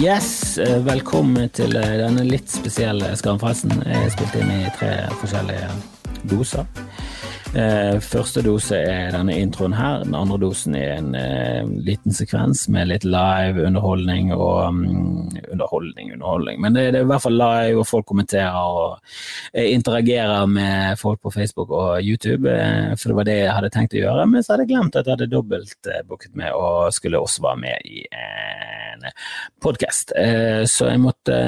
Yes, eh, velkommen til eh, denne litt spesielle Skamfresten. Jeg spilte inn i tre forskjellige doser. Eh, første dose er denne introen her. Den andre dosen er en eh, liten sekvens med litt live underholdning og um, Underholdning, underholdning. Men det, det, er i hvert fall live, og folk kommenterer og eh, interagerer med folk på Facebook og YouTube. Eh, for det var det jeg hadde tenkt å gjøre. Men så hadde jeg glemt at jeg hadde dobbeltbooket med og skulle også være med i en podkast. Eh, så jeg måtte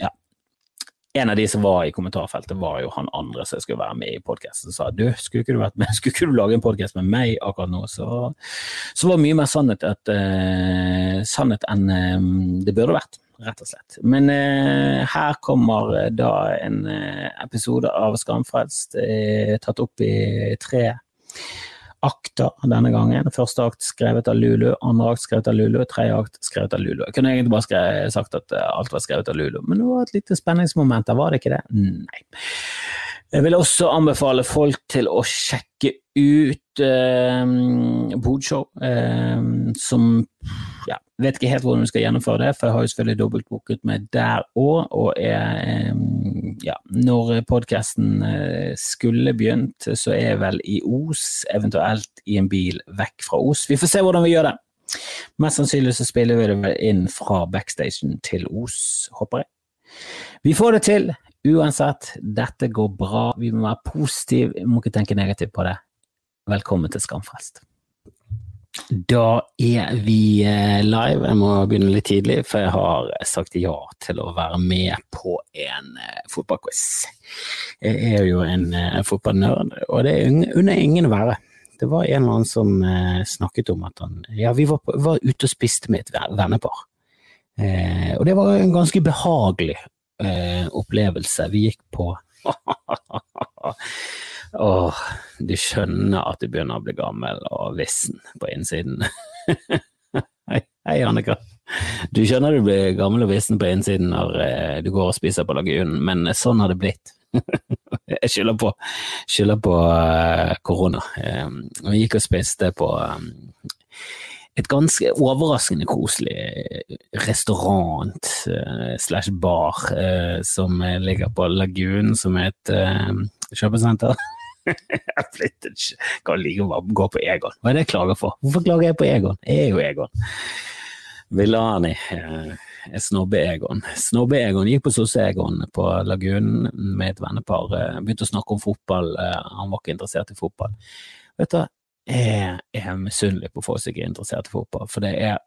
ja en av de som var i kommentarfeltet, var jo han andre som skulle være med i podkasten. Sa du, skulle ikke du vært med, skulle ikke du lage en podkast med meg akkurat nå? Så, så var mye mer sannhet, at, uh, sannhet enn uh, det burde vært, rett og slett. Men uh, her kommer da en episode av Skamfrelst, tatt opp i tre akter denne gangen. Første akt skrevet av Lulu, andre akt skrevet av Lulu, tredje akt skrevet av Lulu. Jeg kunne egentlig bare skrevet, sagt at eh, alt var skrevet av Lulu, men det var et lite spenningsmoment der, var det ikke det? Nei. Jeg vil også anbefale folk til å sjekke ut eh, Bodshow, eh, som ja, vet ikke helt hvordan vi skal gjennomføre det, for jeg har jo selvfølgelig dobbeltbooket meg der òg, og er eh, ja, når podkasten eh, skulle begynt, så er jeg vel i Os, eventuelt i en bil vekk fra Os. Vi får se hvordan vi gjør det. Mest sannsynlig så spiller vi det vel inn fra backstagen til Os, håper jeg. Vi får det til, uansett. Dette går bra. Vi må være positive, vi må ikke tenke negativt på det. Velkommen til Skamfrelst. Da er vi eh, live. Jeg må begynne litt tidlig, for jeg har sagt ja til å være med på en uh, fotballquiz. Jeg er jo en uh, fotballnerd, og det unner ingen å være. Det var en eller annen som snakket om at han Ja, vi var, var ute og spiste med et vennepar. Og det var en ganske behagelig opplevelse. Vi gikk på Åh, du skjønner at du begynner å bli gammel og vissen på innsiden. hei, hei, Annika. Du skjønner du blir gammel og vissen på innsiden når eh, du går og spiser på Lagunen, men sånn har det blitt. Jeg skylder på, skylder på uh, korona. Vi gikk og spiste på um, et ganske overraskende koselig restaurant uh, slash bar uh, som ligger på Lagunen, som er et kjøpesenter. jeg flyttet ikke. Kan like å gå på Egon. Hva er det jeg klager for? Hvorfor klager jeg på Egon? Jeg er jo Egon. Villani er eh, snobbe-Egon. Snobbe-Egon gikk på Sosse-Egon på Lagunen med et vennepar. Eh, begynte å snakke om fotball. Eh, han var ikke interessert i fotball. Vet du, jeg er misunnelig på folk som ikke er interessert i fotball, for det er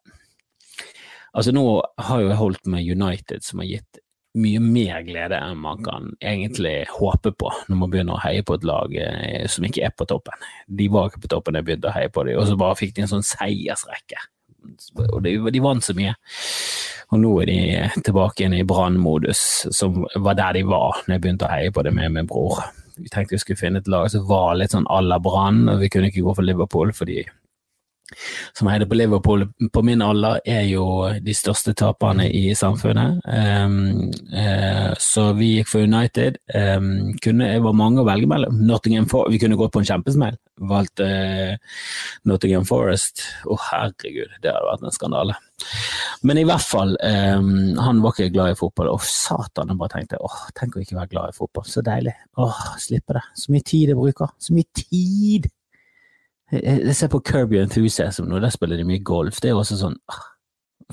Altså, nå har jeg holdt med United, som har gitt mye mer glede enn man kan egentlig håpe på når man begynner å heie på et lag eh, som ikke er på toppen. De var ikke på toppen da jeg begynte å heie på dem, og så bare fikk de en sånn seiersrekke. Og de, de vant så mye. Og nå er de tilbake igjen i brannmodus, som var der de var når jeg begynte å heie på dem med min bror. Vi tenkte vi skulle finne et lag som var litt sånn à la Brann, og vi kunne ikke gå for Liverpool fordi som heide på Liverpool på min alder, er jo de største taperne i samfunnet. Um, uh, så vi gikk for United. Um, kunne, det var mange å velge mellom. For vi kunne gått på en kjempesmell. Valgte uh, Nottingham Forest. Å, oh, herregud, det hadde vært en skandale. Men i hvert fall, um, han var ikke glad i fotball. Å, satan, jeg bare tenkte åh, tenk å ikke være glad i fotball. Så deilig. Åh, slippe det. Så mye tid jeg bruker. Så mye tid! Jeg ser på Kirby Enthusiasm nå, der spiller de mye golf. Det er jo også sånn ah,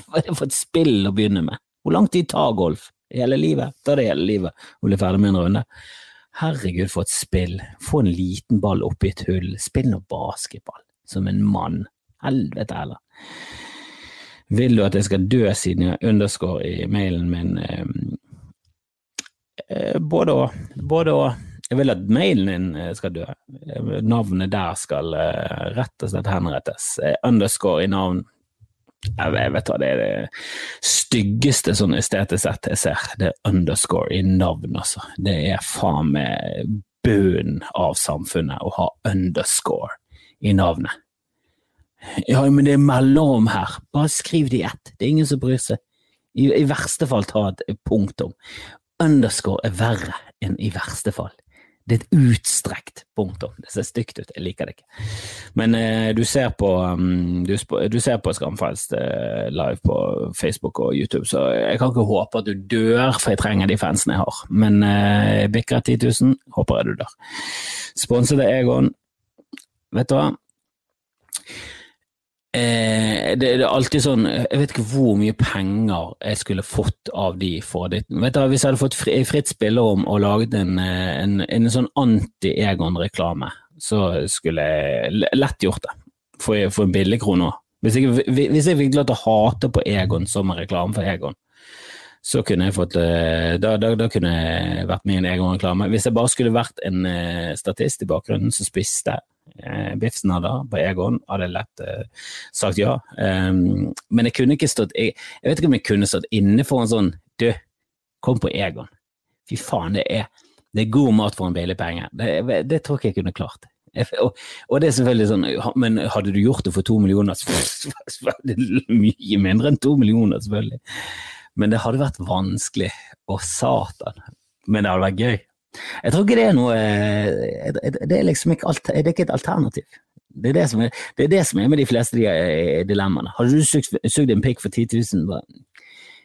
Hva er det for et spill å begynne med? Hvor lang tid tar golf? Hele livet? Tar det hele livet å bli ferdig med en runde? Herregud, for et spill. Få en liten ball oppi et hull. Spill nå basketball. Som en mann. Helvete heller. Vil du at jeg skal dø siden jeg underscore i mailen min? Eh, både og. Både og. Jeg vil at mailen din eh, skal dø. Navnet der skal rett og slett henrettes. Underscore i navn. Jeg vet hva, det er det styggeste sånn estetisk sett jeg ser. Det er underscore i navn, altså. Det er faen meg bunnen av samfunnet å ha underscore i navnet. Ja, men det er mellom her. Bare skriv det i ett. Det er ingen som bryr seg. I, I, verste fall ta et punktum. Underscore er verre enn i verste fall. Det er et utstrekt punktum. Det ser stygt ut, jeg liker det ikke. Men eh, du ser på, um, du, ser på Skamfrelst eh, live på Facebook og YouTube, så jeg kan ikke håpe at du dør, for jeg trenger de fansene jeg har. Men eh, bikker 10 000, håper jeg du dør. Sponsede Egon. Vet du hva? Eh, det, det, er alltid sånn Jeg vet ikke hvor mye penger jeg skulle fått av de for det. Vet du, Hvis jeg hadde fått fri, fritt spillerom og laget en, eh, en, en sånn anti-Egon-reklame, så skulle jeg lett gjort det. For, for en billig krone òg. Hvis, hvis, jeg fikk lov til å hate på Egon som en reklame for Egon, så kunne jeg fått eh, Da, da, da kunne jeg vært med i en Egon-reklame. Hvis jeg bare skulle vært en statist i bakgrunnen som spiste eh, hadde på Egon, hadde jeg lett eh, sagt ja. Um, men jeg kunne ikke stått jeg, jeg, vet ikke om jeg kunne stått inne for en sånn Du, kom på Egon. Fy faen, det er, det er god mat for en billig penge. Det, det, tror ikke jeg kunne klart. Og, og, det er selvfølgelig sånn, men hadde du gjort det for to millioner, så var det mye mindre enn to millioner, selvfølgelig. Men det hadde vært vanskelig. Å, satan. Men det hadde vært gøy. Jeg tror ikke det er noe eh, Det er liksom ikke, det er ikke et alternativ. Det er det, er, det er det som er med de fleste de eh, dilemmaene. Hadde du sugd en pikk for 10 000,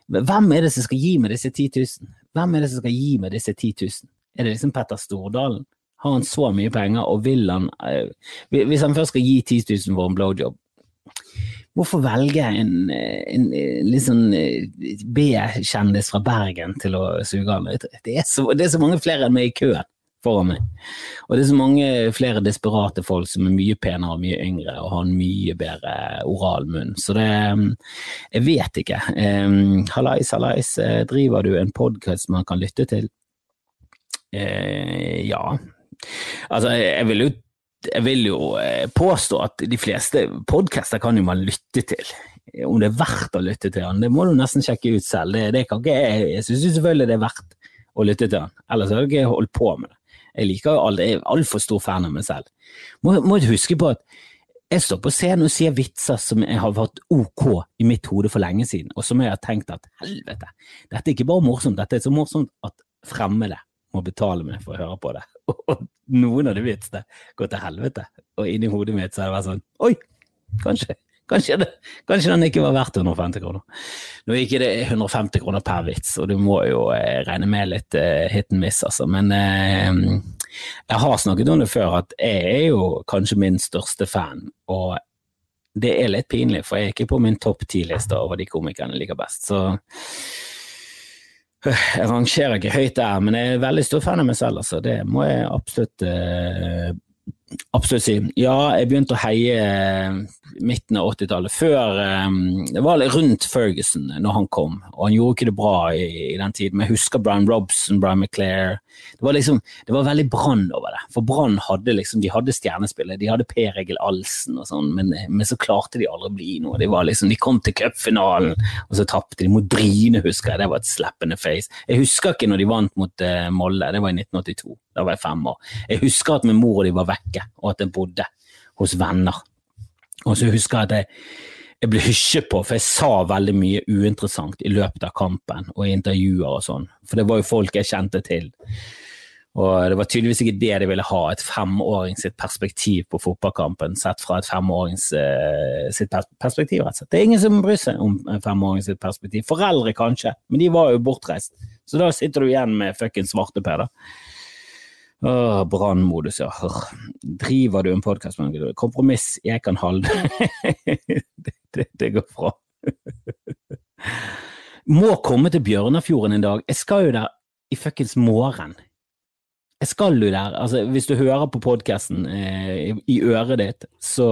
hvem er det som skal gi meg disse 10 000? Hvem er det som skal gi meg disse 10 000? Er det liksom Petter Stordalen? Har han så mye penger, og vil han eh, Hvis han først skal gi 10 000 for en blowjob, Hvorfor velge en, en, en litt sånn eh, B-kjendis fra Bergen til å suge meg? Det, det, er så mange flere enn meg i køen foran meg. Og det er så mange flere desperate folk som er mye penere og mye yngre og har en mye bedre oralmunn. Så det Jeg vet ikke. Um, hallais, hallais. Eh, driver du en podkast man kan lytte til? Uh, ja. Altså, jeg vil jo jeg vil jo eh, påstå at de fleste podcaster kan jo man lytte til. Om det er verdt å lytte til han, det må du nesten sjekke ut selv. Det, det kan ikke jeg. Jeg syns selvfølgelig det er verdt å lytte til han, ellers hadde jeg ikke holdt på med det. Jeg liker alt, jeg er altfor stor fan av meg selv. Må, må huske på at jeg står på scenen og sier vitser som jeg har vært ok i mitt hode for lenge siden, og som jeg har tenkt at helvete, dette er ikke bare morsomt, dette er så morsomt at fremmede må betale meg for å høre på det. Og noen av de vitsene går til helvete. Og inni hodet mitt så har det vært sånn Oi, kanskje, kanskje, det, kanskje den ikke var verdt 150 kroner. Nå gikk det 150 kroner per vits, og du må jo eh, regne med litt eh, hit and miss, altså. Men eh, jeg har snakket om det før, at jeg er jo kanskje min største fan. og det er litt pinlig, for jeg er ikke på min topp ti-liste over de komikerne jeg liker best. Så jeg rangerer ikke høyt der, men jeg er veldig stor fan av meg selv, altså. Det må jeg absolutt uh, absolutt si. Ja, jeg begynte å heie eh, midten av 80-tallet, før um, Det var rundt Ferguson når han kom, og han gjorde ikke det bra i, i den tiden. Men jeg husker Brian Robson, Brian McClair. Det var liksom, det var veldig Brann over det. For Brann hadde liksom, de hadde stjernespillet, de hadde Per Egil Alsen og sånn, men, men, så klarte de aldri å bli noe. De, liksom, de kom til cupfinalen, og så tapte de mot Bryne, husker jeg. Det var et slap face. Jeg husker ikke når de vant mot uh, Molde, det var i 1982. Da var jeg fem år. Jeg husker at min mor og de var vekke, og at jeg bodde hos venner. Og så husker jeg at jeg, jeg ble hysjet på, for jeg sa veldig mye uinteressant i løpet av kampen og i intervjuer og sånn, for det var jo folk jeg kjente til. Og det var tydeligvis ikke det de ville ha, et femåring sitt perspektiv på fotballkampen, sett fra et femårings uh, sitt perspektiv, rett og slett. Det er ingen som bryr seg om en femåring sitt perspektiv. Foreldre kanskje, men de var jo bortreist. Så da sitter du igjen med fuckings svarteper, da. Brannmodus, ja. Driver du en podkast med kompromiss? Jeg kan holde det, det, det går bra. Må komme til Bjørnafjorden en dag. Jeg skal jo der i fuckings morgen. Skal jo der. altså Hvis du hører på podkasten eh, i øret ditt, så,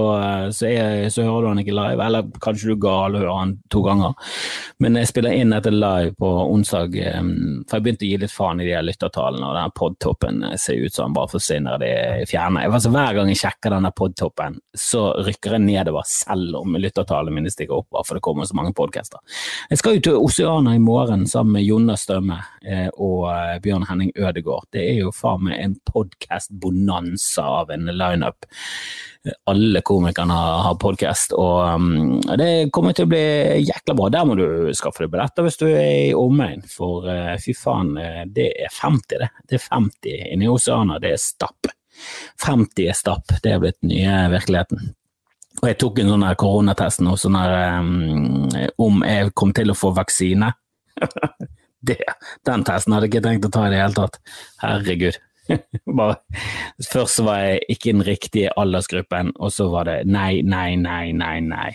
så, er, så, hører du han ikke live. Eller kanskje du er gal og hører han to ganger. Men jeg spiller inn dette live på onsdag, eh, for jeg begynte å gi litt faen i de lyttertallene. Og den podtoppen ser ut som han bare forsvinner, det fjerner. Altså, hver gang jeg sjekker denne podtoppen, så rykker jeg nedover, selv om lyttertallene mine stikker opp, for det kommer så mange podcaster. Jeg skal jo til Oceana i morgen sammen med Jonas Stømme eh, og eh, Bjørn Henning Ødegaard. Det er jo faen med en podkast-bonanza av en lineup. Alle komikerne har podkast, og um, det kommer til å bli jækla bra. Der må du skaffe deg billetter hvis du er i omegn, for uh, fy faen, det er 50, det. Det er 50 inni i Oceana, det er stapp. 50 er stapp, det er blitt nye virkeligheten. Og jeg tok en sånn her koronatest nå, sånn her um, om jeg kom til å få vaksine. det, den testen hadde jeg ikke tenkt å ta i det hele tatt. Herregud. Bare, først var jeg ikke den riktige aldersgruppen, og så var det nei, nei, nei, nei, nei.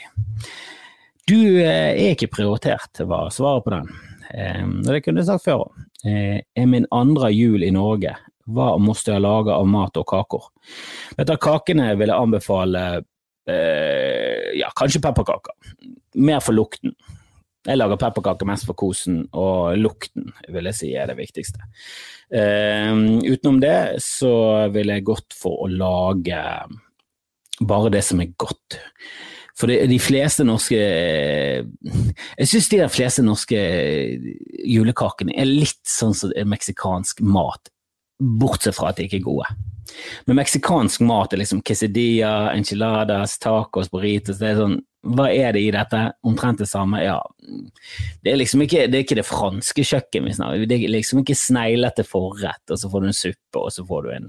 Du eh, er ikke prioritert, var svaret på den. Eh, det kunne jeg sagt før òg. Eh, er min andre jul i Norge. Hva måtte jeg lage av mat og kaker? Du, Kakene vil jeg anbefale eh, ja, kanskje pepperkaker. Mer for lukten. Jeg lager pepperkaker mest for kosen, og lukten vil jeg si er det viktigste. Uh, utenom det så vil jeg gått for å lage bare det som er godt. For de fleste norske Jeg syns de fleste norske julekakene er litt sånn som meksikansk mat, bortsett fra at de ikke er gode. Men meksikansk mat er liksom quesadilla, enchiladas, tacos, burritos. Det er sånn, hva er det i dette? Omtrent det samme? Ja, det er liksom ikke det, er ikke det franske kjøkken vi snakker Det er liksom ikke sneglete forrett, og så får du en suppe, og så får du en,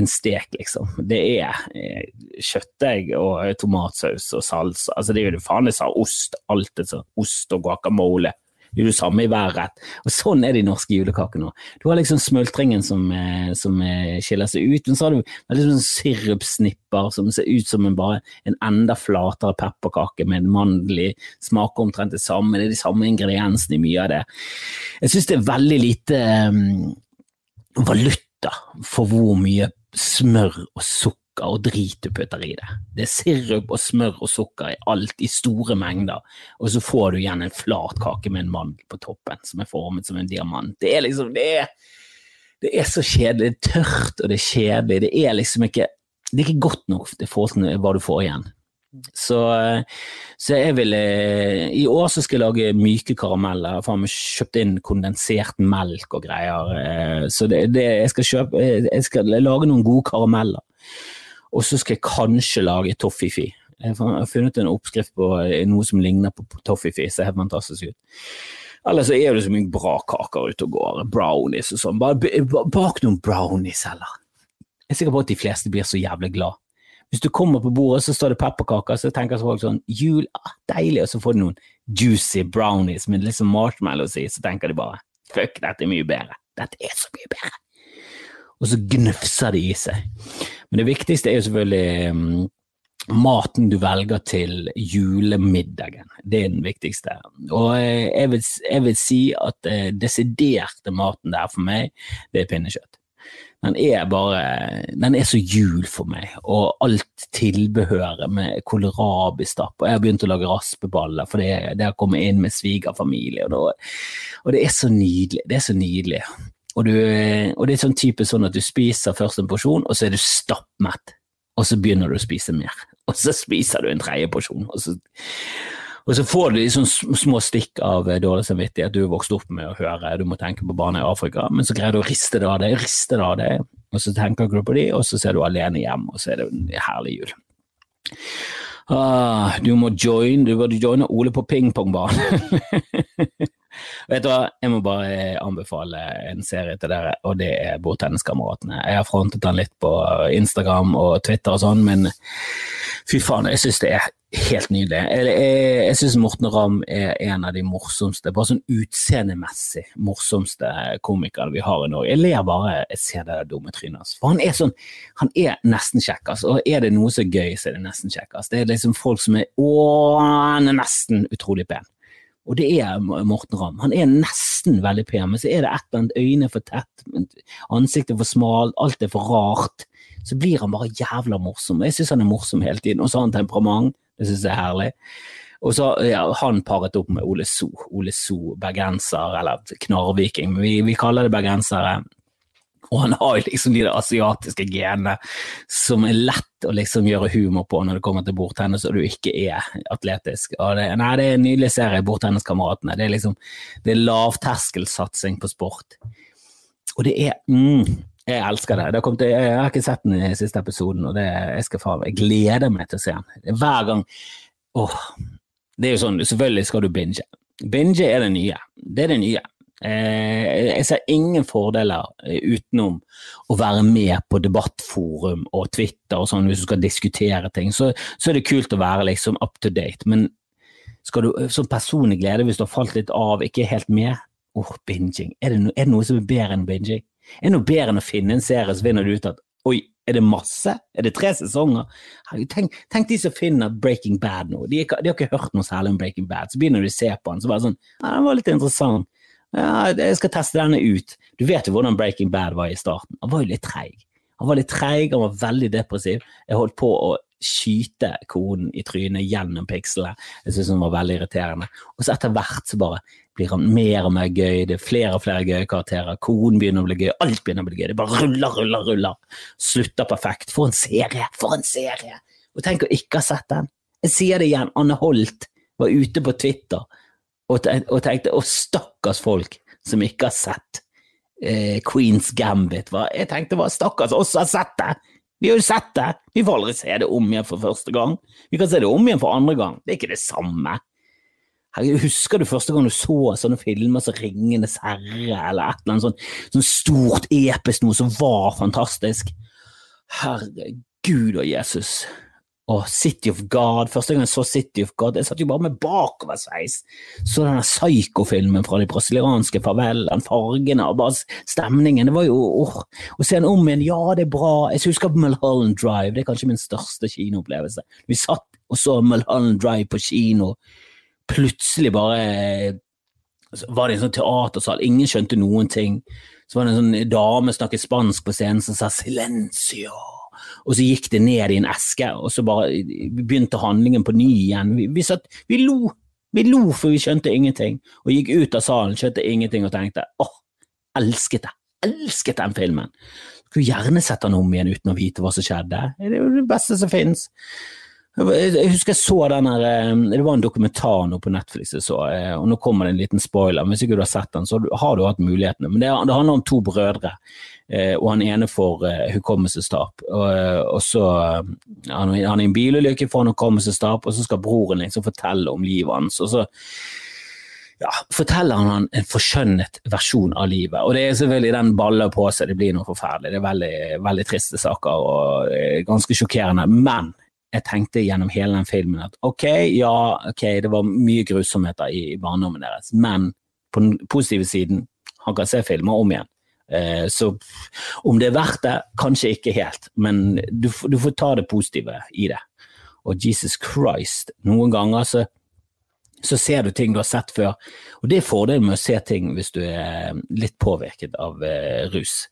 en stek, liksom. Det er eh, kjøttdeig og tomatsaus og salsa. Altså, det er jo det faen jeg sa, ost, alt det sånn. Ost og guacamole det er det samme i hver rett. Og sånn er de norske julekakene òg. Du har liksom smultringen som, eh, som, eh, skiller seg ut, men så har du liksom sirupsnipper som ser ut som en, bare en enda flatere pepperkake med en mandel Smaker omtrent det samme, det er de samme ingrediensene i mye av det. Jeg syns det er veldig lite um, valuta for hvor mye smør og sukker sukker og drit du putter i det. Det er sirup og smør og sukker i alt i store mengder, og så får du igjen en flat kake med en mandel på toppen som er formet som en diamant. Det er liksom Det det er så kjedelig. Det er tørt og det er kjedelig. Det er liksom ikke Det er ikke godt nok i forhold til hva du får igjen. Så, så, jeg vil I år så skal jeg lage myke karameller. Jeg har kjøpt inn kondensert melk og greier. Så det, det, jeg, skal kjøpe, jeg skal lage noen gode karameller. Og så skal jeg kanskje lage toffifi. Jeg har funnet en oppskrift på eh, noe som ligner på toffifi. ser helt fantastisk ut. Eller så er det så mye bra kaker ute og går, brownies og sånn. Bare bak noen brownies, heller. Jeg er sikker på at de fleste blir så jævlig glad. Hvis du kommer på bordet, så står det pepperkaker, så tenker folk sånn jul, ah, deilig, og så får du noen juicy brownies med sånn marshmallows i, så tenker de bare fuck, dette er mye bedre. Dette er så mye bedre og så gnufser det i seg. Men det viktigste er jo selvfølgelig um, maten du velger til julemiddagen. Det er den viktigste. Og eh, jeg vil, jeg vil si at den desiderte maten der for meg, det er pinnekjøtt. Den er bare Den er så jul for meg, og alt tilbehøret med kålrabistapp. Og jeg har begynt å lage raspeballer, for det har kommet inn med svigerfamilie, og, og det er så nydelig. Det er så nydelig. Og, du, og, det er sånn type sånn at du spiser først en porsjon, og så er du stappmett. Og så begynner du å spise mer. Og så spiser du en tredje porsjon. Og så, og så får du sånn små stikk av dårlig samvittighet du er vokst opp med å høre, du må tenke på barna i Afrika, men så greier du å riste det av deg, riste det av deg, og så tenker du på de, og så ser du alene hjem, og så er det en herlig jul. Ah, du må join, du burde joine Ole på pingpongbanen. Vet du hva, jeg må bare anbefale en serie til dere, og det er Bordtenniskameratene. Jeg har frontet den litt på Instagram og Twitter og sånn, men fy faen, jeg syns det er helt nydelig. Jeg, jeg, jeg syns Morten Ramm er en av de morsomste, bare sånn utseendemessig morsomste komikere vi har i Norge. Jeg ler bare jeg ser det dumme trynet hans. For han er sånn, han er nesten kjekkas, og er det noe som er gøy, så er det nesten kjekkas. Det er liksom folk som er å, han er nesten utrolig pen. Og det er Morten Ramm. Han er nesten veldig pen, men så er det et eller annet øyne for tett, ansiktet for smalt, alt er for rart. Så blir han bare jævla morsom. Jeg syns han er morsom hele tiden. Og så har han temperament, det syns jeg er herlig. Og så ja, han paret opp med Ole So. Ole So, bergenser, eller knarrviking, vi, vi kaller det bergensere. Og han har jo liksom de asiatiske genene som er lett å liksom gjøre humor på når det kommer til bordtennis og du ikke er atletisk. Det, nei, det er en nydelig serie, Bordtenniskameratene. Det er liksom det er lavterskelsatsing på sport. Og det er mm, Jeg elsker det. det kommet, jeg har ikke sett den i siste episoden, og det, jeg skal faen Jeg gleder meg til å se den. Hver gang Åh. Det er jo sånn, selvfølgelig skal du binge. Binge er det nye. Det er det nye. Eh, jeg ser ingen fordeler eh, utenom å være med på debattforum og Twitter og sånn hvis du skal diskutere ting. Så, så er det kult å være liksom up to date, men skal du som personlig glede hvis du har falt litt av, ikke helt med? Åh, oh, binging. Er det, no, er det noe som er bedre enn binging? Er det noe bedre enn å finne en serie så finner du ut at oi, er det masse? Er det tre sesonger? Tenk, tenk de som finner Breaking Bad nå. De, de, har ikke hørt noe særlig om Breaking Bad. Så begynner du å se på den, så bare sånn Ja, den var litt interessant. Ja, jeg skal teste denne ut. Du vet jo hvordan Breaking Bad var i starten. Han var jo litt treig. Han var litt treig, han var veldig depressiv. Jeg holdt på å skyte konen i trynet gjennom pikslene. Jeg syntes hun var veldig irriterende. Og så etter hvert så bare blir han mer og mer gøy, det er flere og flere gøye karakterer, konen begynner å bli gøy, alt begynner å bli gøy. Det bare ruller, ruller, ruller. Slutter perfekt. For en serie! For en serie! Og tenk å ikke ha sett den. Jeg sier det igjen, Anne Holt var ute på Twitter og tenkte å stakkars folk som ikke har sett eh, Queens Gambit. Hva? Jeg tenkte hva stakkars oss har sett det! Vi har jo sett det! Vi får aldri se det om igjen for første gang. Vi kan se det om igjen for andre gang. Det er ikke det samme. Husker du første gang du så sånne filmer som Ringenes herre, eller et eller annet sånt, sånt stort, episk noe som var fantastisk? Herregud og Jesus. Og City of God, første gang jeg så City of God, jeg satt jo bare med bakoversveis. Så denne psykofilmen fra de brasilianske farvelene, fargene og bare stemningen. Det var jo åh, Å se den om igjen, ja det er bra. Jeg husker på Mulholland Drive, det er kanskje min største kinoopplevelse. Vi satt og så Mulholland Drive på kino plutselig bare var det en sånn teatersal, ingen skjønte noen ting. Så var det en sånn dame snakket spansk på scenen som sa 'silencio', og så gikk det ned i en eske, og så bare begynte handlingen på ny igjen. Vi, vi, satt, vi lo, vi lo for vi skjønte ingenting, og gikk ut av salen, skjønte ingenting og tenkte 'åh, elsket det', elsket den filmen'. Skulle gjerne sett den om igjen uten å vite hva som skjedde. Det er jo det beste som finnes. Jeg husker jeg så den her eh, Det var en dokumentar nå på Netflix jeg så, eh, og nå kommer det en liten spoiler. Hvis ikke du har sett den, så har du hatt mulighetene. Men det, det handler om to brødre, eh, og han ene får hukommelsestap. Og, og, så Han er i en bilulykke, får han hukommelsestap, og så skal broren liksom fortelle om livet hans. og så ja, forteller han en forskjønnet versjon av livet. Og det er selvfølgelig den baller på seg, det blir noe forferdelig. Det er veldig, veldig triste saker og ganske sjokkerende. Men jeg tenkte gjennom hele den filmen at ok, ja, ok, det var mye grusomheter i, barndommen deres, men på den positive siden, han kan se filmer om igjen. Eh, så om det er verdt det, kanskje ikke helt, men du, du, får ta det positive i det. Og Jesus Christ, noen ganger så, så ser du ting du har sett før, og det er fordelen med å se ting hvis du er litt påvirket av eh, rus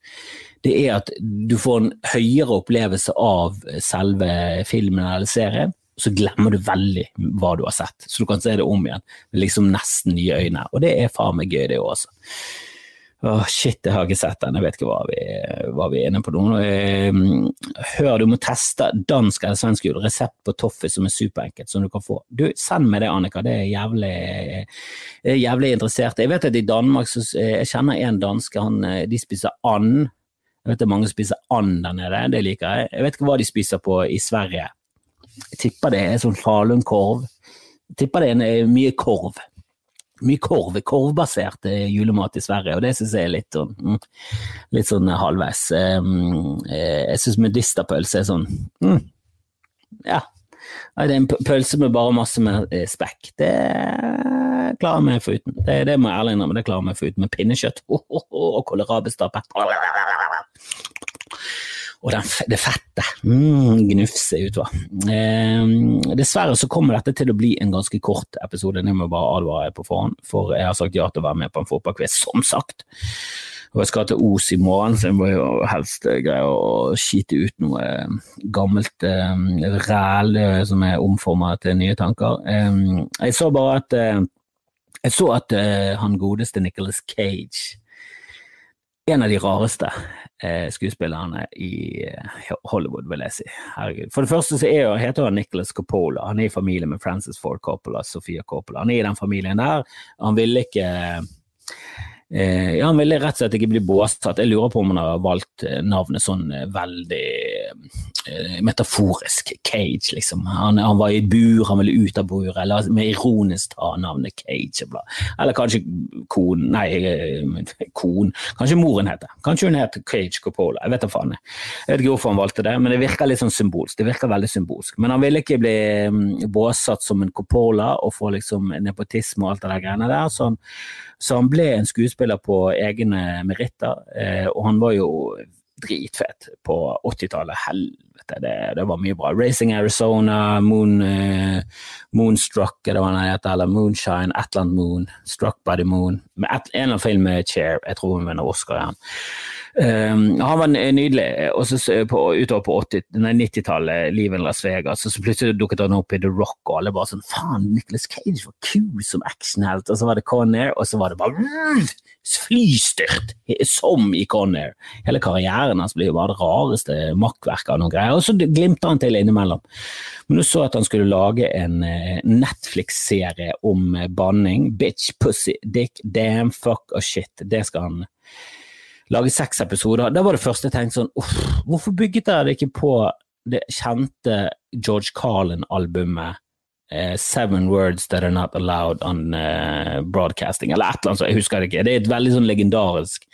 det er at du får en høyere opplevelse av selve filmen eller serien, så glemmer du veldig hva du har sett. Så du kan se det om igjen med liksom nesten nye øyne, og det er faen meg gøy, det også. Åh, shit, jeg har ikke sett den, jeg vet ikke hva vi, hva vi er inne på nå. Hør, du må teste dansk eller svensk jul, resept på toffis som er superenkelt, som du kan få. Du, Send meg det, Annika, det er jævlig, er jævlig interessert. Jeg vet at i Danmark, så, jeg kjenner en danske, han, de spiser and jeg vet det er mange som spiser and der nede, det liker jeg. Jeg vet ikke hva de spiser på i Sverige. Jeg tipper det er sånn falunkorv. Tipper det er eh, mye korv. Mye korv, korvbasert eh, julemat i Sverige, og det syns jeg er litt sånn, mm, litt sånn halvveis. Mm, eh, jeg syns medisterpølse er sånn mm, ja. Det er en pølse med bare masse med spekk. Det klarer vi meg foruten. Det, det må jeg ærlig innrømme, det klarer vi å få foruten. Med pinnekjøtt oh, oh, oh, og kålrabistappe. Og den, det fettet mm, gnufser utover. Eh, dessverre så kommer dette til å bli en ganske kort episode, det må jeg bare advare på forhånd, for jeg har sagt ja til å være med på en fotballquiz, som sagt. Og jeg skal til Os i morgen, så jeg må jo helst greie å skite ut noe gammelt eh, ræl som er omforma til nye tanker. Eh, jeg så bare at eh, jeg så at eh, han godeste Nicholas Cage en av de rareste eh, skuespillerne i eh, Hollywood, vil jeg si. Herregud. For det første så er, heter han Nicholas Coppola. Han er i familie med Francis Ford Coppola, Sofia Coppola. Han er i den familien der. Han ville ikke Eh, Han ville rett og slett ikke bli båsatt. Jeg lurer på om han har valgt eh, navnet sånn eh, veldig eh, metaforisk. Cage, liksom. Han, han, var i et bur, han ville ut av buret, eller med ironisk ta navnet Cage. Eller kanskje kon Nei, eh, kon. Kanskje moren heter Kanskje hun het Cage Coppola. Jeg vet da faen. Jeg vet ikke hvorfor han valgte det, men det virker litt sånn symbolsk. Det virker veldig symbolsk. Men han ville ikke bli mm, båsatt som en Coppola og få liksom nepotisme og alt det der greiene der. så han så han ble en skuespiller på egne meritter, eh, og han var jo dritfett på 80-tallet. Helvete, det, det, var mye bra. Racing Arizona, Moon, eh, Moonstruck, det var han het, eller Moonshine, Atlant Moon, Struck by the Moon. Med et, en eller annen film med Chair, jeg tror hun vinner Oscar igjen. Um, han var nydelig. Og så på, utover på 90-tallet, livet i Las Vegas, og så plutselig dukket han opp i The Rock, og alle bare sånn Faen, Nicholas Cage var kul som actionhelt. Og så var det Conair, og så var det bare flystyrt, som i Conair. Hele karrieren hans blir jo bare det rareste makkverket av noen greier. Og så glimter han til innimellom. Men du så at han skulle lage en eh, Netflix-serie om banning. Bitch, pussy, dick, damn, fuck og shit. Det skal han lage seks episoder. Det var det første jeg tenkte sånn uff, hvorfor bygget dere ikke på det kjente George Carlin-albumet eh, Seven Words That Are Not Allowed on eh, Broadcasting, eller et eller annet sånt, jeg husker det ikke. Det er et veldig sånn legendarisk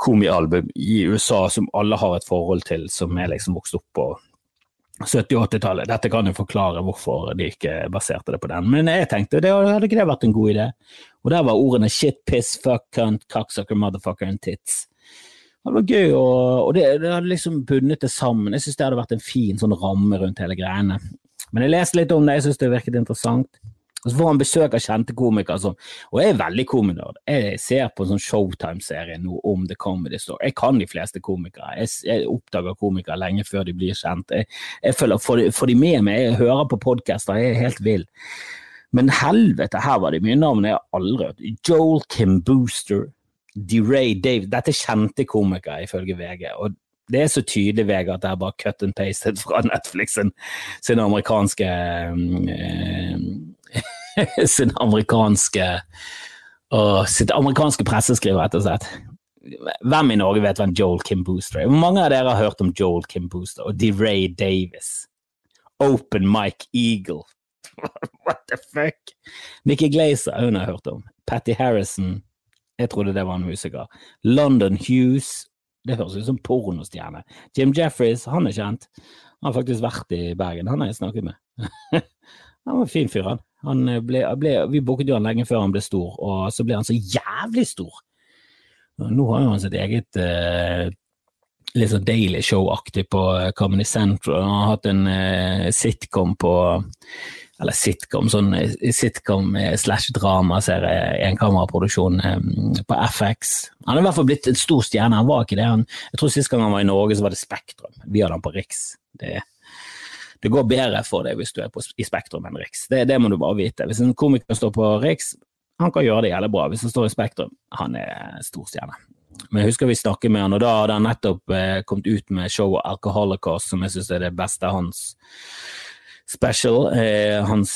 komialbum i USA som alle har et forhold til, som er liksom vokst opp på 70- 80-tallet. Dette kan jo forklare hvorfor de ikke baserte det på den, men jeg tenkte det hadde ikke det vært en god idé. Og der var ordene shit, piss, fuck, cunt, cocksucker, motherfucker and tits. Det var gøy, og, og det, det, hadde liksom bundet det sammen. Jeg synes det hadde vært en fin sånn ramme rundt hele greiene. Men jeg leste litt om det, jeg synes det virket interessant. Og så får han besøk av kjente komikere som Og jeg er veldig kominerd. Jeg ser på en sånn Showtime-serie nå om The Comedy Store. Jeg kan de fleste komikere. Jeg, jeg oppdager komikere lenge før de blir kjent. Jeg, jeg føler, får, de, får de med meg, jeg hører på podkaster, jeg er helt vill. Men helvete, her var det mye navn jeg aldri hørt. Joel Kim Booster, DeRay Dave Dette er kjente komikere, ifølge VG. og det er så tydelig, VG, at det er bare cut and pasted fra Netflix sin, sin amerikanske øh, Sin amerikanske øh, sitt amerikanske presseskriver, rett og slett. Hvem i Norge vet hvem Joel Kim Booster er? Hvor mange av dere har hørt om Joel Kim Booster og DeRay Davis? Open Mike Eagle. What the fuck? Nikki Glazer, hun har hørt om. Patty Harrison. Jeg trodde det var en musiker. London Hughes. Det høres ut som pornostjerne. Jim Jeffries, han er kjent. Han har faktisk vært i Bergen, han har jeg snakket med. han var en fin fyr, han. han ble, ble, vi booket jo han lenge før han ble stor, og så ble han så jævlig stor. Nå har jo han sitt eget eh, litt sånn Daily Show-aktig på Comedy Central. Han har hatt en eh, sitcom på eller sitcom, sånn sitcom slash drama, ser jeg, enkameraproduksjon eh, på FX. Han er i hvert fall blitt en stor stjerne, han var ikke det. Han, jeg tror Sist gang han var i Norge, så var det Spektrum. Vi hadde han på Riks. Det, det går bedre for deg hvis du er på, i Spektrum enn Riks. Det, det, må du bare vite. Hvis en komiker står på Riks, han kan gjøre det jævlig bra. Hvis han står i Spektrum, han er stor stjerne. Men jeg husker vi snakket med han, og da hadde han nettopp eh, kommet ut med showet Alcoholicos, som jeg syns er det beste av hans special. Eh, hans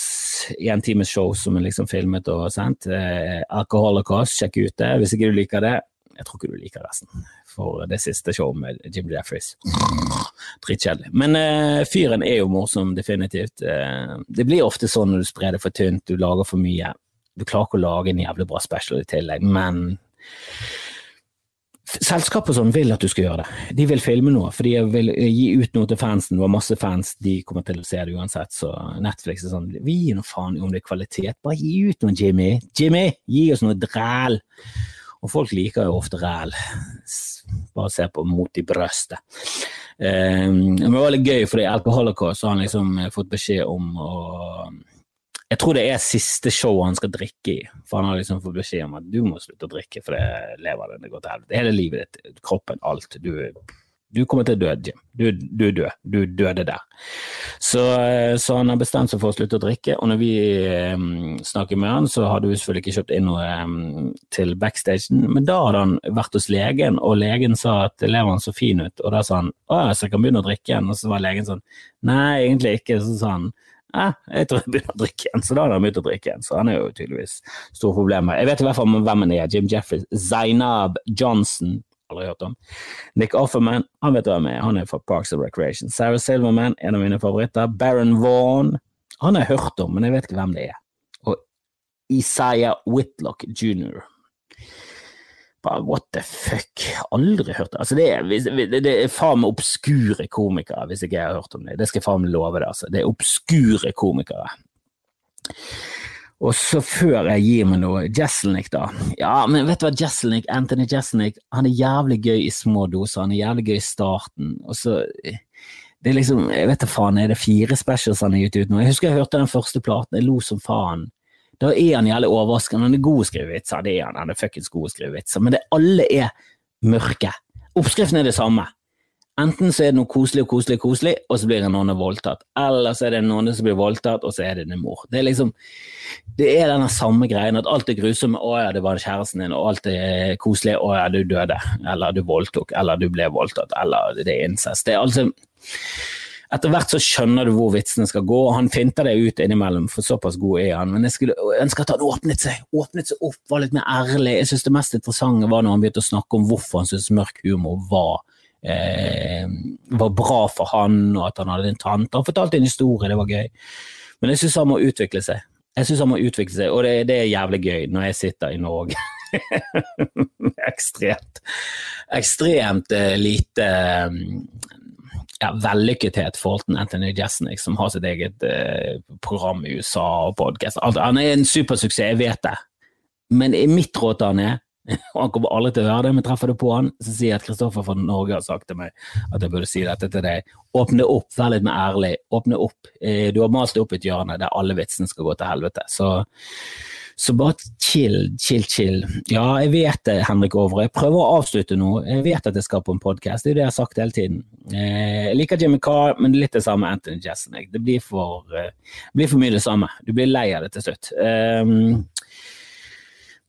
show som er liksom filmet og sendt. Eh, Alcoholicos, sjekk ut det hvis ikke du liker det. Jeg tror ikke du liker resten, for det siste showet med Jim Jeffries. Dritkjedelig. Men eh, fyren er jo morsom, definitivt. Eh, det blir ofte sånn når du sprer det for tynt, du lager for mye. Du klarer ikke å lage en jævlig bra special i tillegg, men Selskapet sånn vil at du skal gjøre det. De vil filme noe, for de vil gi ut noe til fansen. Du har masse fans, de kommer til å se det uansett. Så Netflix er sånn Vi gir noe faen om det er kvalitet. Bare gi ut noe, Jimmy. Jimmy, gi oss noe dræl. Og folk liker jo ofte ræl. Bare se på mot i brøstet. Um, det var litt gøy, fordi Alcoholicaust har han liksom fått beskjed om å jeg tror det er siste show han skal drikke i, for han har liksom fått beskjed om at du må slutte å drikke, for det lever det går til helvete. Hele livet ditt, kroppen, alt. Du, du kommer til å dø, Jim. Du, du er død. Du døde der. Så, så, han har bestemt seg for å slutte å drikke, og når vi um, snakket med han, så hadde vi selvfølgelig ikke kjøpt inn noe um, til backstagen, men da hadde han vært hos legen, og legen sa at lever han så fin ut, og da sa han å, så jeg kan begynne å drikke igjen, og så var legen sånn nei, egentlig ikke, så sa han eh, jeg tror jeg begynner å drikke igjen. Så da hadde han begynt å drikke igjen. Så han er jo tydeligvis store problemer. Jeg vet i hvert fall hvem han er. Jim Jeffries. Zainab Johnson. Aldri hørt om. Nick Offerman, han vet hvem han er. Han er fra Parks and Recreation. Sarah Silverman, en av mine favoritter. Baron Vaughan. Han har jeg hørt om, men jeg vet ikke hvem det er. Og Isaiah Whitlock jr. Bare what the fuck, aldri hørt det. Altså, det er, det, er faen meg obskure komikere, hvis ikke jeg har hørt om det. Det skal jeg faen meg love deg, altså. Det er obskure komikere. Og så før jeg gir meg noe Jesselnik, da. Ja, men vet du hva, Jesselnik, Anthony Jesselnik, han er jævlig gøy i små doser. Han er jævlig gøy i starten. Og så Det er liksom, jeg vet da faen, er det fire specials han har gitt ut nå? Jeg husker jeg hørte den første platen, jeg lo som faen. Da er han jævlig overraskende. Han er god å skrive vitser, det er han. Han er god å skrive vitser. Men det, alle er mørke. Oppskriften er det samme. Enten så er det noe koselig og koselig koselig, og så blir det noen voldtatt. Eller så er det noen som blir voldtatt, og så er det din mor. Det er liksom Det er denne samme greien at alt er grusomt, å ja, det var kjæresten din, og alt er koselig, å ja, du døde, eller du voldtok, eller du ble voldtatt, eller det er incest. Det er altså etter hvert så skjønner du hvor vitsene skal gå, og han finter det ut innimellom, for såpass god er han. Men jeg skulle ønske at han åpnet seg, åpnet seg opp, var litt mer ærlig. Jeg synes det mest interessante var når han begynte å snakke om hvorfor han syntes mørk humor var eh, var bra for han, og at han hadde en tante. Han fortalte en historie, det var gøy. Men jeg synes han må utvikle seg. Jeg synes han må utvikle seg, og det, det er jævlig gøy når jeg sitter i Norge. ekstremt ekstremt uh, lite ja, vellykkethet forhold til Anthony Jesnick, som har sitt eget eh, program i USA og podkast. Han er en supersuksess, jeg vet det. Men mitt råd til han er og han kommer aldri til å høre det, men treffer du på han, så sier jeg at Kristoffer fra Norge har sagt til meg at jeg burde si dette til deg. Åpne opp, vær litt mer ærlig. Åpne opp. Eh, du har mast opp et hjørne der alle vitsene skal gå til helvete. Så, så bare chill, chill, chill. Ja, jeg vet det, Henrik Over. Jeg prøver å avslutte nå. Jeg vet at jeg skal på en podkast, det er jo det jeg har sagt hele tiden. Eh, jeg liker Jimmy Carr, men litt det samme Anthony Jessen. Det blir for, blir for mye det samme. Du blir lei av det til slutt. Um,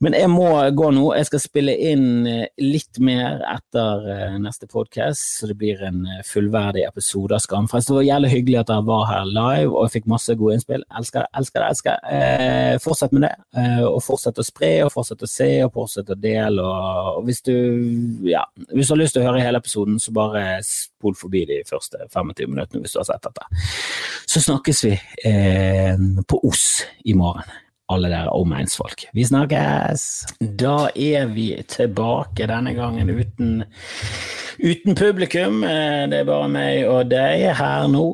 men jeg må gå nå. Jeg skal spille inn eh, litt mer etter eh, neste podkast, så det blir en eh, fullverdig episode av Skamfrelst. Det var jævlig hyggelig at dere var her live, og jeg fikk masse gode innspill. Elsker det, elsker det. elsker det. Eh, fortsett med det, eh, og fortsett å spre, og fortsett å se, og fortsett å dele. Og, hvis, du, ja, hvis du har lyst til å høre hele episoden, så bare spol forbi de første 25 minuttene hvis du har sett dette. Så snakkes vi eh, på Oss i morgen alle dere omegnsfolk. Vi snakkes! Da er vi tilbake, denne gangen uten, uten, publikum. Eh, det er bare meg og deg her nå.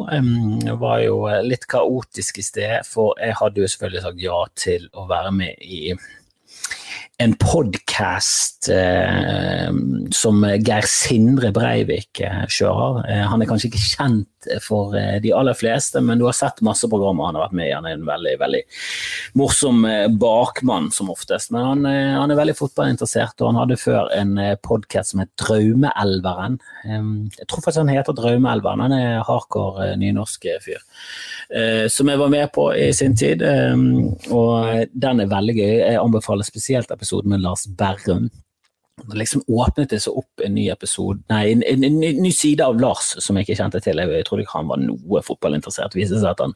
Det var jo litt kaotisk i sted, for jeg hadde jo selvfølgelig sagt ja til å være med i en podkast eh, som Geir Sindre Breivik eh, kjører. Eh, han er kanskje ikke kjent for eh, de aller fleste, men du har sett masse programmer han har vært med i. Han er en veldig veldig morsom bakmann som oftest. Men han, han er veldig fotballinteressert, og han hadde før en podkast som het Draumeelveren. Jeg tror faktisk han heter Draumeelveren. Han er hardcore nynorsk fyr. Som jeg var med på i sin tid, og den er veldig gøy. Jeg anbefaler spesielt episoden med Lars Berrum det liksom åpnet det seg opp en ny episode, nei, en, en, en, ny side av Lars som jeg ikke kjente til. Jeg trodde ikke han var noe fotballinteressert. Det viste seg at han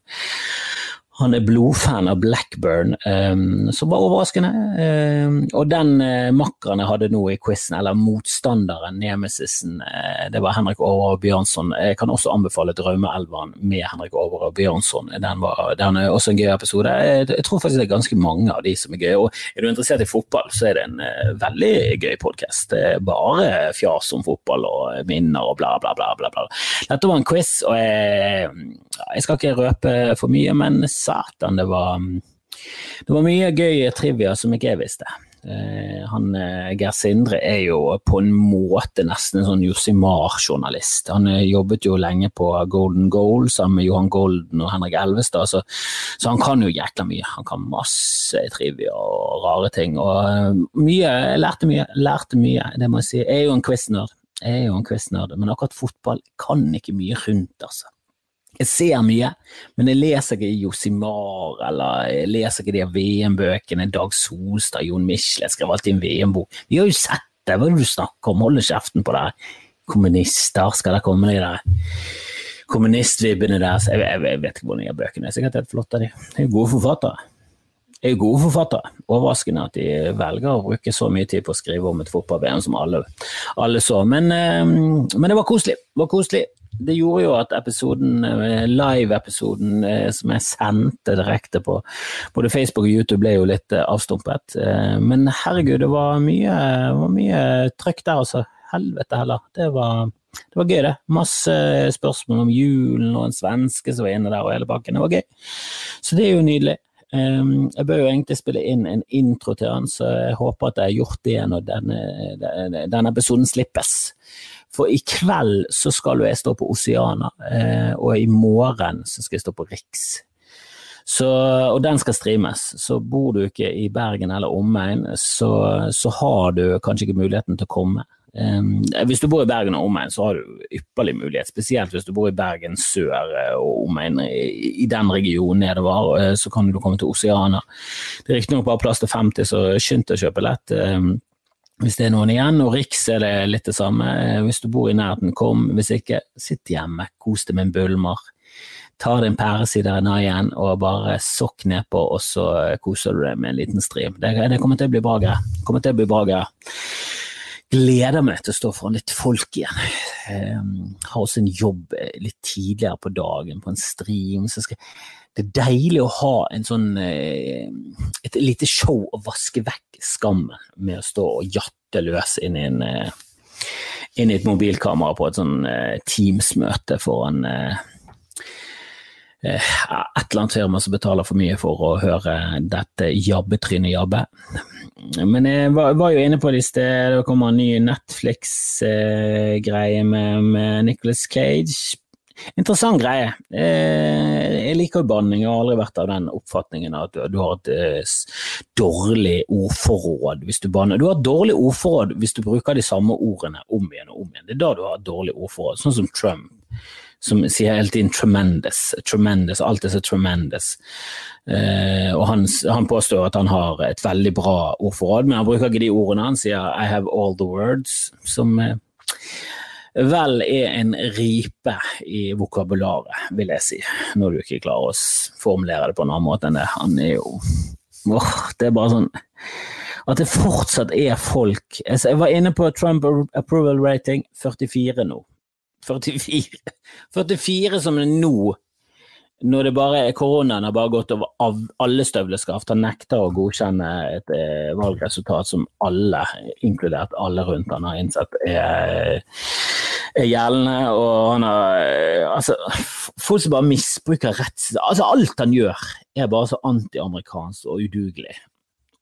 han er blodfan av Blackburn, um, som var overraskende. Um, og den uh, makkeren jeg hadde nå i quizen, eller motstanderen, nemesisen, uh, det var Henrik Over og Bjørnson. Jeg kan også anbefale Drømmeelveren med Henrik Over og Bjørnson. Den, den er også en gøy episode. Jeg, jeg, tror faktisk det er ganske mange av de som er gøye. Og er du interessert i fotball, så er det en uh, veldig gøy podkast. Bare fjas om fotball og minner og bla, bla, bla. bla, bla. Dette var en quiz, og jeg, jeg skal ikke røpe for mye, men satan, det var, det var mye gøy trivia som ikke jeg visste. Eh, han, eh, Geir Sindre er jo på en måte nesten en sånn Josimar-journalist. Han eh, jobbet jo lenge på Golden Goal sammen med Johan Golden og Henrik Elvestad, så, så han kan jo jækla mye. Han kan masse trivia og rare ting. Og mye, jeg lærte mye, lærte mye, det må jeg si. Jeg er jo en quiznerd, jeg er jo en quiznerd, men akkurat fotball kan ikke mye rundt, altså. Jeg ser mye, men jeg leser ikke Josimar, eller jeg leser ikke de VM-bøkene. Dag Solstad, Jon Michelet skrev alltid en VM-bok. Vi har jo sett det, hva er det du snakker om? Hold kjeften på deg. Kommunister, skal det komme de der kommunistvibbene der. Jeg, jeg, jeg, vet ikke hvordan de har bøkene. Sikkert helt flotte, de. De er gode forfattere. De er gode forfattere. Overraskende at de velger å bruke så mye tid på å skrive om et fotball-VM som alle, alle så. Men, men, det var koselig. Det var koselig det gjorde jo at episoden, eh, live-episoden eh, som jeg sendte direkte på både Facebook og YouTube, ble jo litt eh, avstumpet. Men herregud, det var mye, var mye trøkk der, altså. Helvete heller. Det var, det var gøy, det. Masse spørsmål om julen og en svenske som var inne der og hele bakken. Det var gøy. Så det er jo nydelig. Jeg bør jo egentlig spille inn en intro til han, så jeg håper at jeg har gjort det når denne, denne episoden slippes. For i kveld så skal jo jeg stå på Oceana, eh, og i morgen så skal jeg stå på Riks. Så, og den skal streames. Så bor du ikke i Bergen eller omegn, så, så, har du kanskje ikke muligheten til å komme. Um, hvis du bor i Bergen og omegn, så har du ypperlig mulighet. Spesielt hvis du bor i Bergen sør eh, og omegn, i, i, den regionen nedover, eh, så kan du komme til Oceana. Det er riktignok bare plass til 50, så skynd deg å kjøpe lett. Um, hvis det er noen igjen, og Riks er det litt det samme. Hvis du bor i nærheten, kom. Hvis ikke, sitt hjemme, kos deg med en Bulmar. Ta deg en pæreside igjen og bare sokk nedpå, og så koser du deg med en liten stream. Det, det kommer til å bli bra greier. Kommer til å bli bra greier. Gleder meg til å stå foran litt folk igjen. Jeg har også en jobb litt tidligere på dagen på en stream. så skal det er deilig å ha en sånn, eh, et lite show å vaske vekk skammen med å stå og jatte løs inn i, en, eh, inn i et mobilkamera på et sånn eh, Teams-møte foran et eller annet firma som betaler for mye for å høre dette jabbetrynet jabbe. Men jeg var, jo inne på det i sted, det kommer en ny Netflix-greie med, med Nicholas Cage Interessant greie. Eh, jeg liker jo banning, jeg har aldri vært av den oppfatningen at du har et eh, dårlig ordforråd hvis du banner. Du har et dårlig ordforråd hvis du bruker de samme ordene om igjen og om igjen. Det er da du har et dårlig ordforråd, sånn som Trump. Som sier hele tiden 'tremendous', tremendous, alt er så tremendous. Eh, og han, han, påstår at han har et veldig bra ordforråd, men han bruker ikke de ordene. Han sier 'I have all the words', som vel er en ripe i vokabularet, vil jeg si, når du ikke klarer å formulere det på en annen måte enn det. Han er jo oh, Det er bare sånn At det fortsatt er folk Jeg var inne på Trump approval rating 44 nå. 44, 44 som er nå når det bare er koronaen har bare gått over av alle støvleskaft, han nekter å godkjenne et eh, valgresultat som alle, inkludert alle rundt han, har innsett er, gjeldende. Og han har eh, Altså, folk som bare misbruker retts... Altså, alt han gjør, er bare så antiamerikansk og udugelig.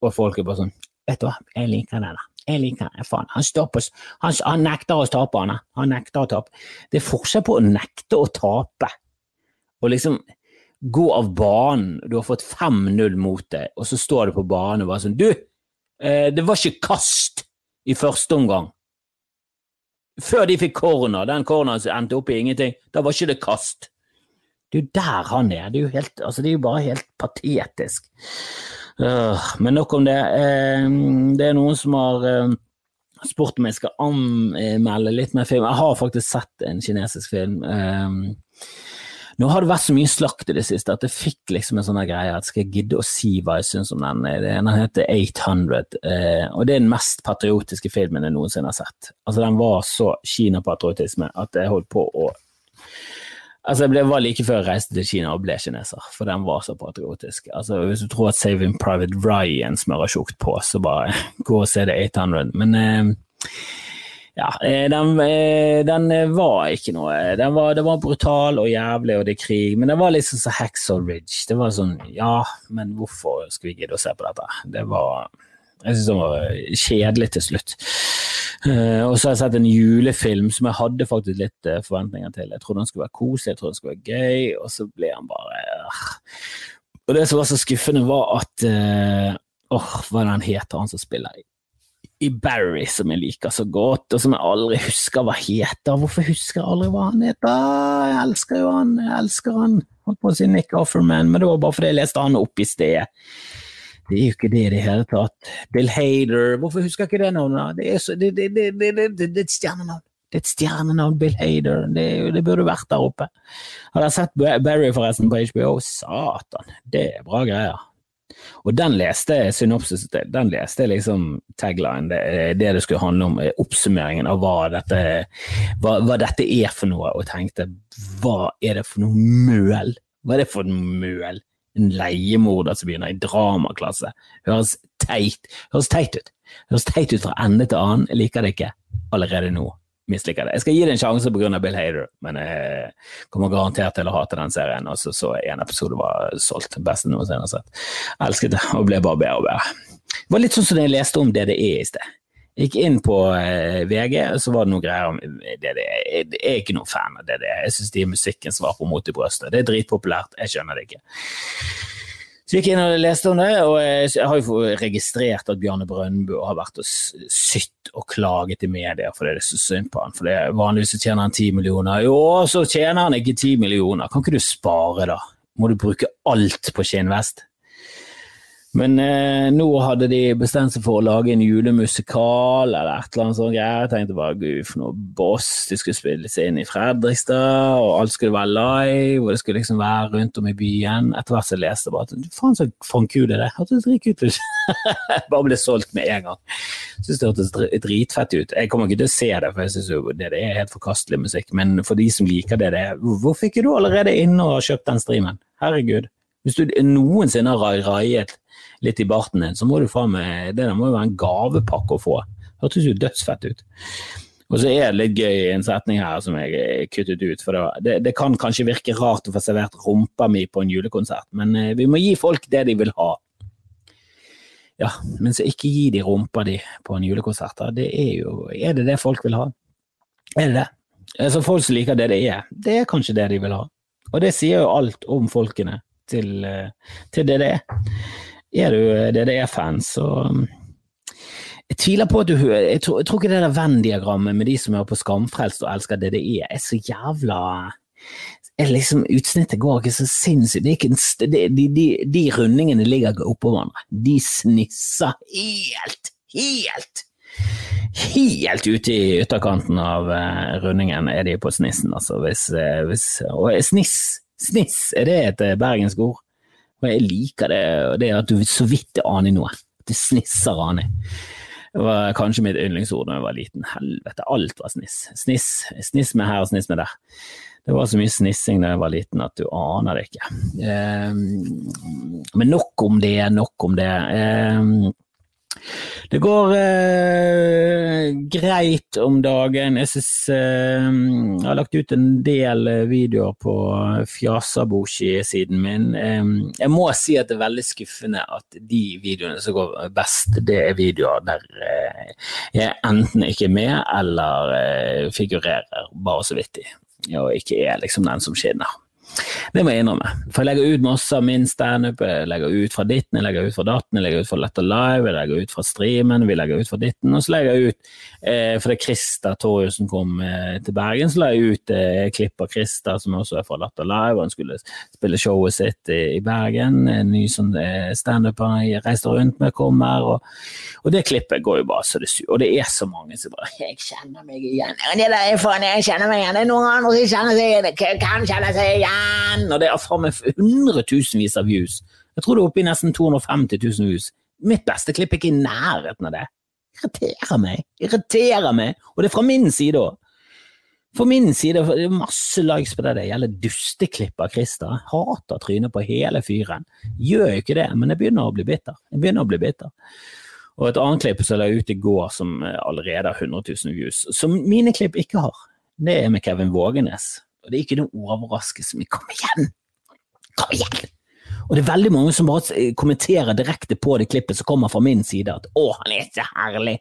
Og folk er bare sånn Vet du hva, jeg liker det, der. Jeg liker det. Faen, han, på, han, han nekter å tape, han. Han nekter å tape. Det er forskjell på å nekte å tape og liksom gå av banen. Du har fått 5-0 mot deg, og så står du på banen og bare sånn Du, eh, det var ikke kast i første omgang. Før de fikk corner, den corneren som endte opp i ingenting, da var ikke det kast. Det er jo der han er. Det er jo, helt, altså det er jo bare helt patetisk. Uh, men nok om det. Uh, det er noen som har uh, spurt om jeg skal anmelde litt mer film. Jeg har faktisk sett en kinesisk film. Uh, nå har det vært så mye slakt i det siste at jeg fikk liksom en sånn greie at skal jeg gidde å si hva jeg syns om den? Den heter 800, eh, og det er den mest patriotiske filmen jeg noensinne har sett. Altså Den var så Kina-patriotisme at jeg holdt på å Altså, Det var like før jeg reiste til Kina og ble kineser, for den var så patriotisk. Altså, Hvis du tror at Saving Private Ryan smører tjukt på, så bare gå og se det 800. Men eh, ja, eh, den, eh, den, eh, var ikke noe den var, Det var brutal og jævlig, og det er krig, men det var liksom så Hexel Ridge. Det var sånn Ja, men hvorfor skulle vi gidde å se på dette? Det var Jeg syns det var kjedelig til slutt. Og så har jeg sett en julefilm som jeg hadde faktisk litt forventninger til. Jeg trodde den skulle være koselig, jeg trodde den skulle være gøy, og så ble han bare. Og det som var så skuffende, var at Åh, hva er det han heter, han som spiller i Barry som jeg liker så godt, og som jeg aldri husker hva heter. Hvorfor husker jeg aldri hva han heter? Jeg elsker jo han, jeg elsker han. Holdt på å si Nick Offerman, men det var bare fordi jeg leste han opp i sted. Det er jo ikke det i det hele tatt. Bill Hader, hvorfor husker jeg ikke det navnet? Det er, så, det, det, det, det, et stjernenavn. Det er et stjernenavn, Bill Hader. Det, det burde vært der oppe. Har dere sett Barry forresten på HBO? Satan, det er bra greier. Og den leste synopsis til. Den leste liksom tagline, det, det det skulle handle om, oppsummeringen av hva dette, hva, hva dette er for noe, og tenkte hva er det for noe møl? Hva er det for noe møl? En leiemorder som begynner i dramaklasse. Høres teit, høres teit ut. Høres teit ut fra ende til annen. Jeg liker det ikke allerede nå. Misliker det. Jeg skal gi det en sjanse pga. Bill Hader, men jeg kommer garantert til å hate den serien. Og så så en episode var solgt. Beste noensinne har sett. Elsket det, og ble bare bedre og bedre. Det var litt sånn som da jeg leste om DDE i sted. Jeg gikk inn på eh, VG, og så var det noen greier om DDE. Jeg er ikke noen fan av DDE. Jeg syns de er som var på Mot i brøstet. Det er dritpopulært, jeg skjønner det ikke. Så gikk inn og leste om det, og jeg har jo registrert at Bjarne Brøndbø har vært og sytt og klaget i media fordi det er så synd på han. For vanligvis tjener han ti millioner. Jo, så tjener han ikke ti millioner. Kan ikke du spare, da? Må du bruke alt på skinnvest? Men eh, nå hadde de bestemt seg for å lage en julemusikal eller et eller annet sånt. Jeg tenkte bare gud, for noe boss. De skulle spilles inn i Fredrikstad, og alt skulle være live, og det skulle liksom være rundt om i byen. Etter hvert leste jeg bare at faen så fankul er det. Hørtes dritkult ut. bare ble solgt med en gang. Syns det hørtes dritfett ut. Jeg kommer ikke til å se det, for jeg syns det, det, er helt forkastelig musikk. Men for de som liker det, det hvorfor ikke du allerede inne og kjøpt den streamen? Herregud. Hvis du noensinne har raiet litt i barten din, så må du faen meg Det der må jo være en gavepakke å få. Hørtes jo dødsfett ut. Og så er det litt gøy en setning her som jeg kuttet ut. For det, det kan kanskje virke rart å få servert rumpa mi på en julekonsert, men eh, vi må gi folk det de vil ha. Ja, men så ikke gi de rumpa di på en julekonsert. Det er jo Er det det folk vil ha? Er det det? Altså Folk som liker det det er, det er kanskje det de vil ha. Og det sier jo alt om folkene til, eh, til det det er er du DDE-fan, så um, jeg tviler på at du Jeg tror, jeg tror ikke det der Venn-diagrammet med de som er på Skamfrelst og elsker DDE, er så jævla er liksom, Utsnittet går ikke så sinnssykt. Ikke, de, de, de, de, rundingene ligger ikke oppå hverandre. De snisser helt, helt Helt ute i ytterkanten av uh, rundingen er de på snissen, altså. Hvis, uh, hvis, og sniss, sniss, er det et uh, bergensk ord? Og jeg liker det, det at du så vidt aner noe. Du snisser aner. Det var kanskje mitt yndlingsord da jeg var liten. Helvete, alt var sniss. Sniss, sniss med her og sniss med der. Det var så mye snissing da jeg var liten at du aner det ikke. Eh, men nok om det, nok om det. Eh, det går eh, greit om dagen. Jeg synes, eh, jeg har lagt ut en del videoer på Fjasaboshi-siden min. Eh, jeg må si at det er veldig skuffende at de videoene som går best, det er videoer der eh, jeg enten ikke er med eller eh, figurerer bare så vidt i, og ikke er liksom den som skinner. Det må jeg innrømme. For jeg legger ut masse av min standup. Jeg legger ut fra ditten, jeg legger ut fra datten, jeg legger ut fra Letter Live, jeg legger ut fra streamen, vi legger ut fra ditten. Og så legger jeg ut, eh, fordi Christer Torjussen kom eh, til Bergen, så la jeg ut eh, klipp av Christer, som også er fra Latter Live, og han skulle spille showet sitt i, i Bergen. En ny sånn eh, standuper jeg reiste rundt med kommer, og, og, det klippet går jo bare så det suger. Og det er så mange som bare 'Jeg kjenner meg igjen'. Det jeg kjenner meg igjen. Det er noen andre som kjenner seg igjen. Kan kjenne seg igjen igjen! Og det er faen meg hundretusenvis av views. Jeg tror det er oppe i nesten 250 000 views. Mitt beste klipp er ikke i nærheten av det. Irriterer meg. Irriterer meg. Og det er fra min side òg. For min side det er masse likes på det. Det gjelder dusteklipp av Christer. Jeg hater trynet på hele fyren. Gjør jo ikke det, men jeg begynner å bli bitter. Jeg begynner å bli bitter. Og et annet klipp som jeg la ut i går som allerede har 100 000 views, som mine klipp ikke har, det er med Kevin Vågenes. Og det er ikke noen overraskelse, men kom igjen! Kom igjen! Og det er veldig mange som bare kommenterer direkte på det klippet som kommer fra min side, at 'å, han er så herlig'.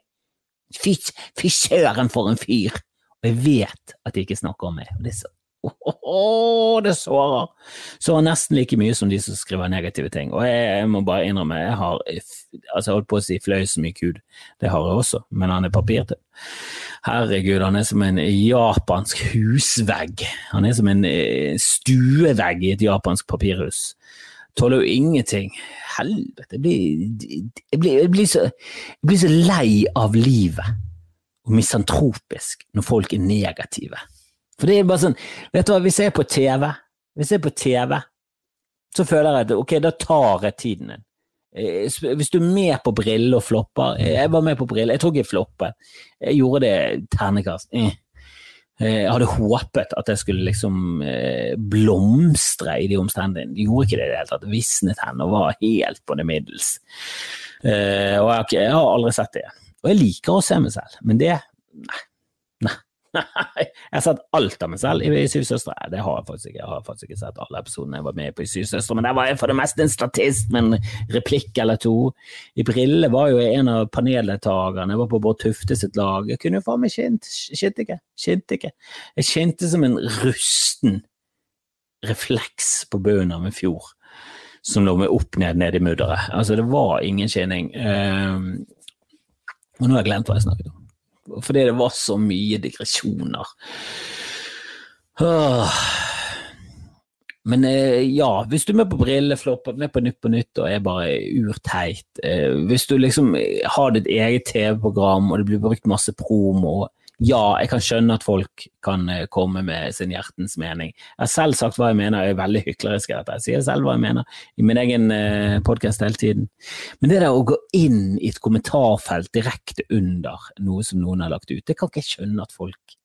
Fy, fy søren for en fyr! Og jeg vet at de ikke snakker om meg. Og det er så Oh, det sårer! Sårer nesten like mye som de som skriver negative ting. Og jeg, jeg må bare innrømme, jeg har altså jeg holdt på å si fløy så mye kud. Det har jeg også, men han er papirtøv. Herregud, han er som en japansk husvegg. Han er som en eh, stuevegg i et japansk papirhus. Tåler jo ingenting. Helvete, jeg blir, jeg blir, jeg blir, så, jeg blir så lei av livet og misantropisk når folk er negative. For det er bare sånn, vet du hva, hvis jeg er på TV, hvis jeg er på TV, så føler jeg at ok, da tar jeg tiden din. Eh, hvis du er med på briller og flopper Jeg var med på briller, jeg tror ikke jeg floppet. Jeg gjorde det ternekast. Eh. Jeg hadde håpet at jeg skulle liksom eh, blomstre i de omstendighetene. Jeg gjorde ikke det i det hele tatt. Visnet hen og var helt på det middels. Og jeg har aldri sett det. Og jeg liker å se meg selv, men det Nei. Nei. Jeg har sett alt av meg selv i Syv søstre. Det har jeg faktisk ikke. Jeg har faktisk ikke sett alle episodene jeg var med på i Syv søstre, men der var jeg for det meste en statist med en replikk eller to. I Brille var jo en av paneldeltakerne. Jeg var på Bård Tufte sitt lag. Jeg kunne jo faen meg kjent, kjent ikke. kjent ikke. Jeg kjente som en rusten refleks på bunnen av en fjord som lå med opp ned ned i mudderet. Altså, det var ingen kjenning. Um, og nå har jeg glemt hva jeg snakket om fordi det var så mye digresjoner. Men eh, ja, hvis du er med på brilleflopp, med på Nytt på Nytt og er bare urteit, eh, hvis du liksom har ditt eget TV-program og det blir brukt masse promo ja, jeg kan skjønne at folk kan eh, komme med sin hjertens mening. Jeg har selv sagt hva jeg mener, jeg er veldig hyklerisk i dette. Jeg sier selv hva jeg mener i min egen eh, podkast hele tiden. Men det der å gå inn i et kommentarfelt direkte under noe som noen har lagt ut, det kan ikke jeg skjønne at folk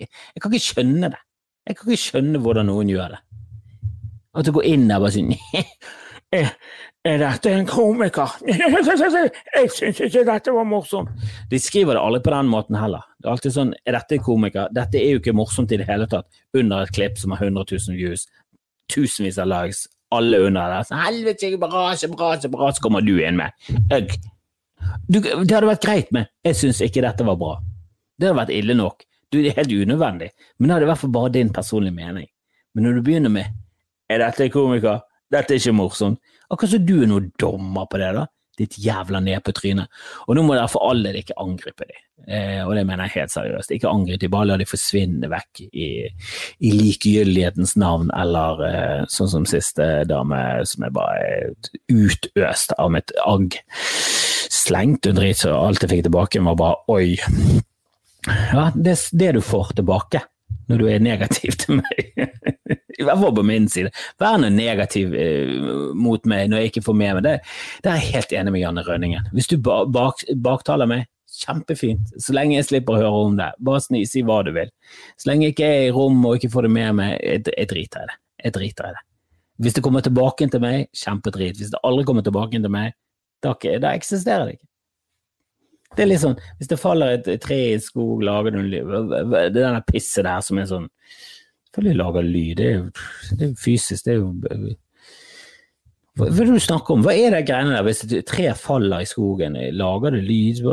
Jeg kan ikke skjønne det. Jeg kan ikke skjønne hvordan noen gjør det. At du går inn der bare sier Er dette en komiker? Jeg syns ikke dette var morsomt. De skriver det aldri på den måten heller. Det er alltid sånn Er dette en komiker? Dette er jo ikke morsomt i det hele tatt. Under et klipp som har 100 000 views, tusenvis av likes, alle under der. Helvete, bra, så bra, så bra, så kommer du inn med Øgg. Du, det hadde vært greit med Jeg syns ikke dette var bra. Det hadde vært ille nok. Du, det er helt unødvendig, men det er i hvert fall bare din personlige mening. Men når du begynner med Er dette en komiker? Dette er ikke morsomt. Akkurat som du er noen dommer på det, da. Ditt jævla nedpåtryne. Og nå må dere for all del ikke angripe dem. Eh, og det mener jeg helt seriøst. Ikke angripe dem, bare la dem forsvinne vekk i, i likegyldighetens navn, eller eh, sånn som siste dame som er bare utøst av mitt agg. Slengt og drit, så alt jeg fikk tilbake, var bare oi. Ja, det, det du får tilbake når du er negativ til meg. I hvert fall på min side. Vær nå negativ eh, mot meg når jeg ikke får med meg det. Der er jeg helt enig med Janne Rønningen. Hvis du bak, baktaler meg, kjempefint. Så lenge jeg slipper å høre om det. Bare sni, si hva du vil. Så lenge jeg ikke er i rom og ikke får det med meg, jeg, jeg driter i det. Jeg driter i det. Hvis det kommer tilbake til meg, kjempedrit. Hvis det aldri kommer tilbake til meg, da, da eksisterer det ikke. Det er litt sånn, Hvis det faller et tre i en skog, lager du en lyd Det er denne pisset der som er sånn Selvfølgelig lager lyd, det er jo, det er fysisk, det er jo hva, hva er det du snakker om? Hva er det greiene der hvis et tre faller i skogen? Lager det lyd?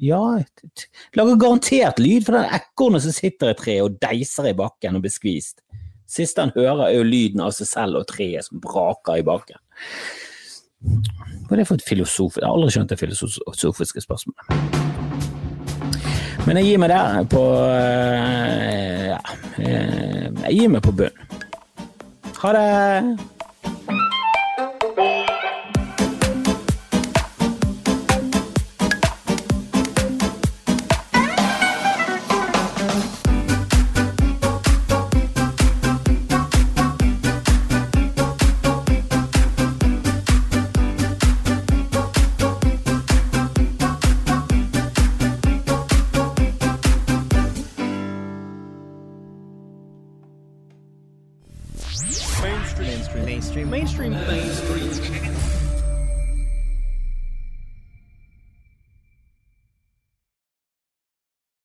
Ja, lager garantert lyd for den ekornet som sitter i treet og deiser i bakken og blir skvist. Siste han hører, er jo lyden av seg selv og treet som braker i bakken. Hva er det for et filosof? Jeg har aldri skjønt det filosofiske spørsmålet. Men jeg gir meg der på eh, Ja, eh, jeg gir meg på bunn. Ha det!